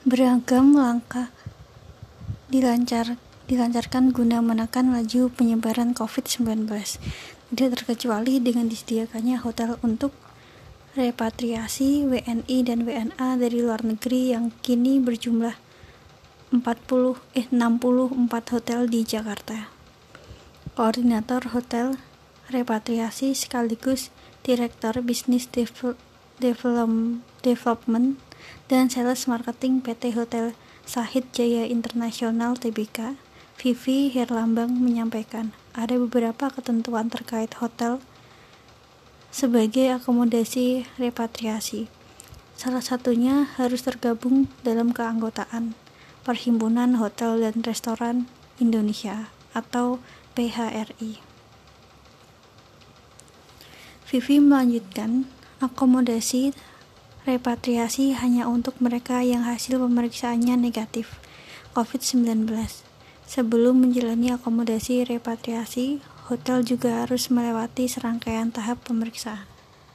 Beragam langkah dilancar, dilancarkan guna menekan laju penyebaran COVID-19, tidak terkecuali dengan disediakannya hotel untuk repatriasi WNI dan WNA dari luar negeri yang kini berjumlah 40 eh 64 hotel di Jakarta. Koordinator Hotel Repatriasi sekaligus Direktur Bisnis Development dan Sales Marketing PT Hotel Sahid Jaya Internasional Tbk, Vivi Herlambang menyampaikan, ada beberapa ketentuan terkait hotel sebagai akomodasi repatriasi. Salah satunya harus tergabung dalam keanggotaan Perhimpunan Hotel dan Restoran Indonesia atau PHRI. Vivi melanjutkan, akomodasi repatriasi hanya untuk mereka yang hasil pemeriksaannya negatif COVID-19. Sebelum menjalani akomodasi repatriasi, hotel juga harus melewati serangkaian tahap pemeriksaan.